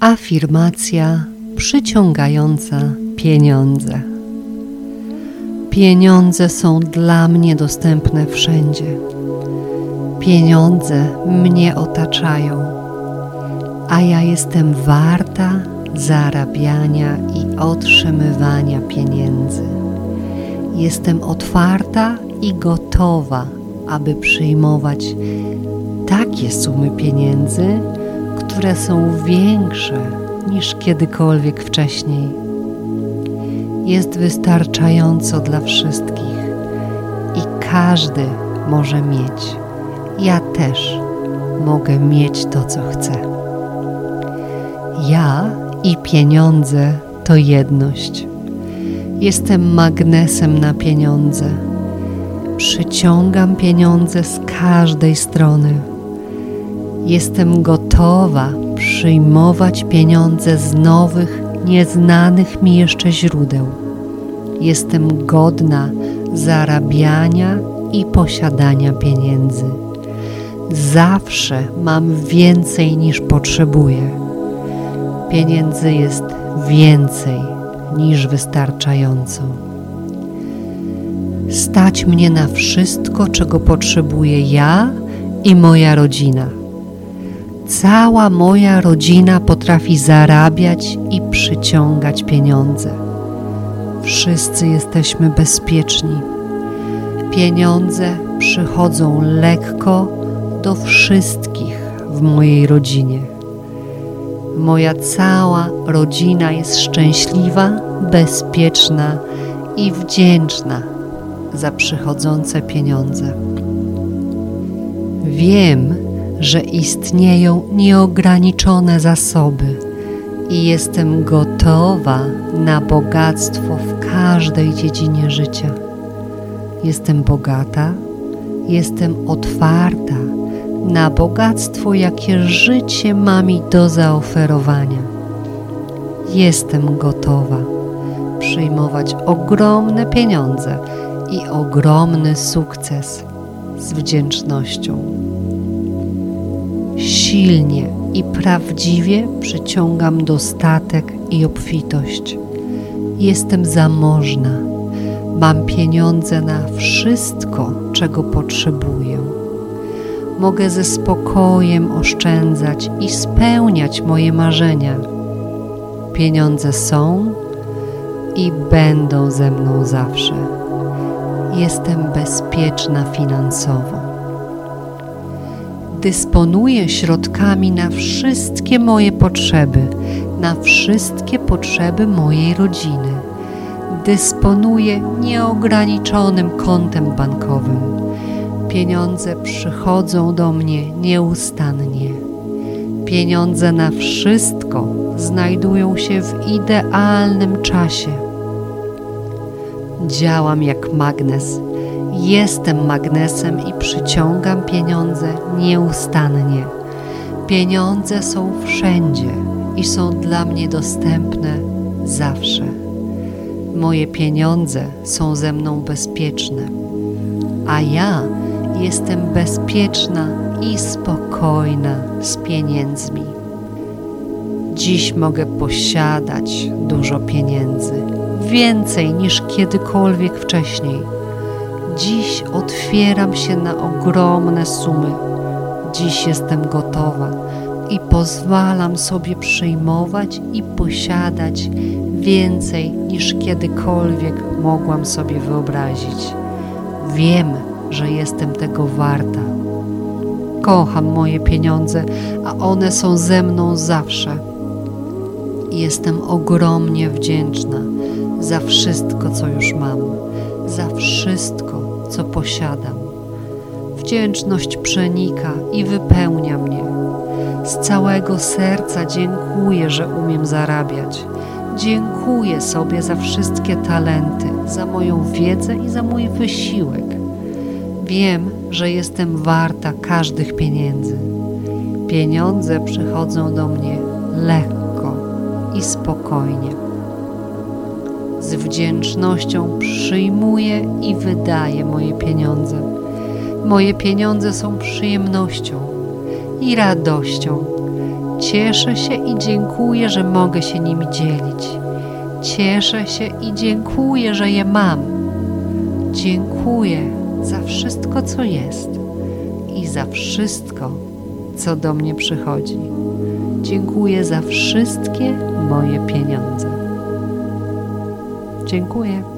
Afirmacja przyciągająca pieniądze. Pieniądze są dla mnie dostępne wszędzie. Pieniądze mnie otaczają, a ja jestem warta zarabiania i otrzymywania pieniędzy. Jestem otwarta i gotowa, aby przyjmować takie sumy pieniędzy, które są większe niż kiedykolwiek wcześniej. Jest wystarczająco dla wszystkich i każdy może mieć. Ja też mogę mieć to, co chcę. Ja i pieniądze to jedność. Jestem magnesem na pieniądze. Przyciągam pieniądze z każdej strony. Jestem gotowa przyjmować pieniądze z nowych, nieznanych mi jeszcze źródeł. Jestem godna zarabiania i posiadania pieniędzy. Zawsze mam więcej niż potrzebuję. Pieniędzy jest więcej niż wystarczająco. Stać mnie na wszystko, czego potrzebuję ja i moja rodzina. Cała moja rodzina potrafi zarabiać i przyciągać pieniądze. Wszyscy jesteśmy bezpieczni. Pieniądze przychodzą lekko do wszystkich w mojej rodzinie. Moja cała rodzina jest szczęśliwa, bezpieczna i wdzięczna za przychodzące pieniądze. Wiem, że istnieją nieograniczone zasoby i jestem gotowa na bogactwo w każdej dziedzinie życia. Jestem bogata, jestem otwarta na bogactwo, jakie życie ma mi do zaoferowania. Jestem gotowa przyjmować ogromne pieniądze i ogromny sukces z wdzięcznością. Silnie i prawdziwie przyciągam dostatek i obfitość. Jestem zamożna. Mam pieniądze na wszystko, czego potrzebuję. Mogę ze spokojem oszczędzać i spełniać moje marzenia. Pieniądze są i będą ze mną zawsze. Jestem bezpieczna finansowo dysponuję środkami na wszystkie moje potrzeby, na wszystkie potrzeby mojej rodziny. Dysponuję nieograniczonym kontem bankowym. Pieniądze przychodzą do mnie nieustannie. Pieniądze na wszystko znajdują się w idealnym czasie. Działam jak magnes Jestem magnesem i przyciągam pieniądze nieustannie. Pieniądze są wszędzie i są dla mnie dostępne zawsze. Moje pieniądze są ze mną bezpieczne, a ja jestem bezpieczna i spokojna z pieniędzmi. Dziś mogę posiadać dużo pieniędzy, więcej niż kiedykolwiek wcześniej Dziś otwieram się na ogromne sumy. Dziś jestem gotowa i pozwalam sobie przyjmować i posiadać więcej niż kiedykolwiek mogłam sobie wyobrazić. Wiem, że jestem tego warta. Kocham moje pieniądze, a one są ze mną zawsze. Jestem ogromnie wdzięczna za wszystko, co już mam, za wszystko, co posiadam. Wdzięczność przenika i wypełnia mnie. Z całego serca dziękuję, że umiem zarabiać. Dziękuję sobie za wszystkie talenty, za moją wiedzę i za mój wysiłek. Wiem, że jestem warta każdych pieniędzy. Pieniądze przychodzą do mnie lekko i spokojnie z wdzięcznością przyjmuję i wydaję moje pieniądze. Moje pieniądze są przyjemnością i radością. Cieszę się i dziękuję, że mogę się nimi dzielić. Cieszę się i dziękuję, że je mam. Dziękuję za wszystko, co jest i za wszystko, co do mnie przychodzi. Dziękuję za wszystkie moje pieniądze. Dziękuję.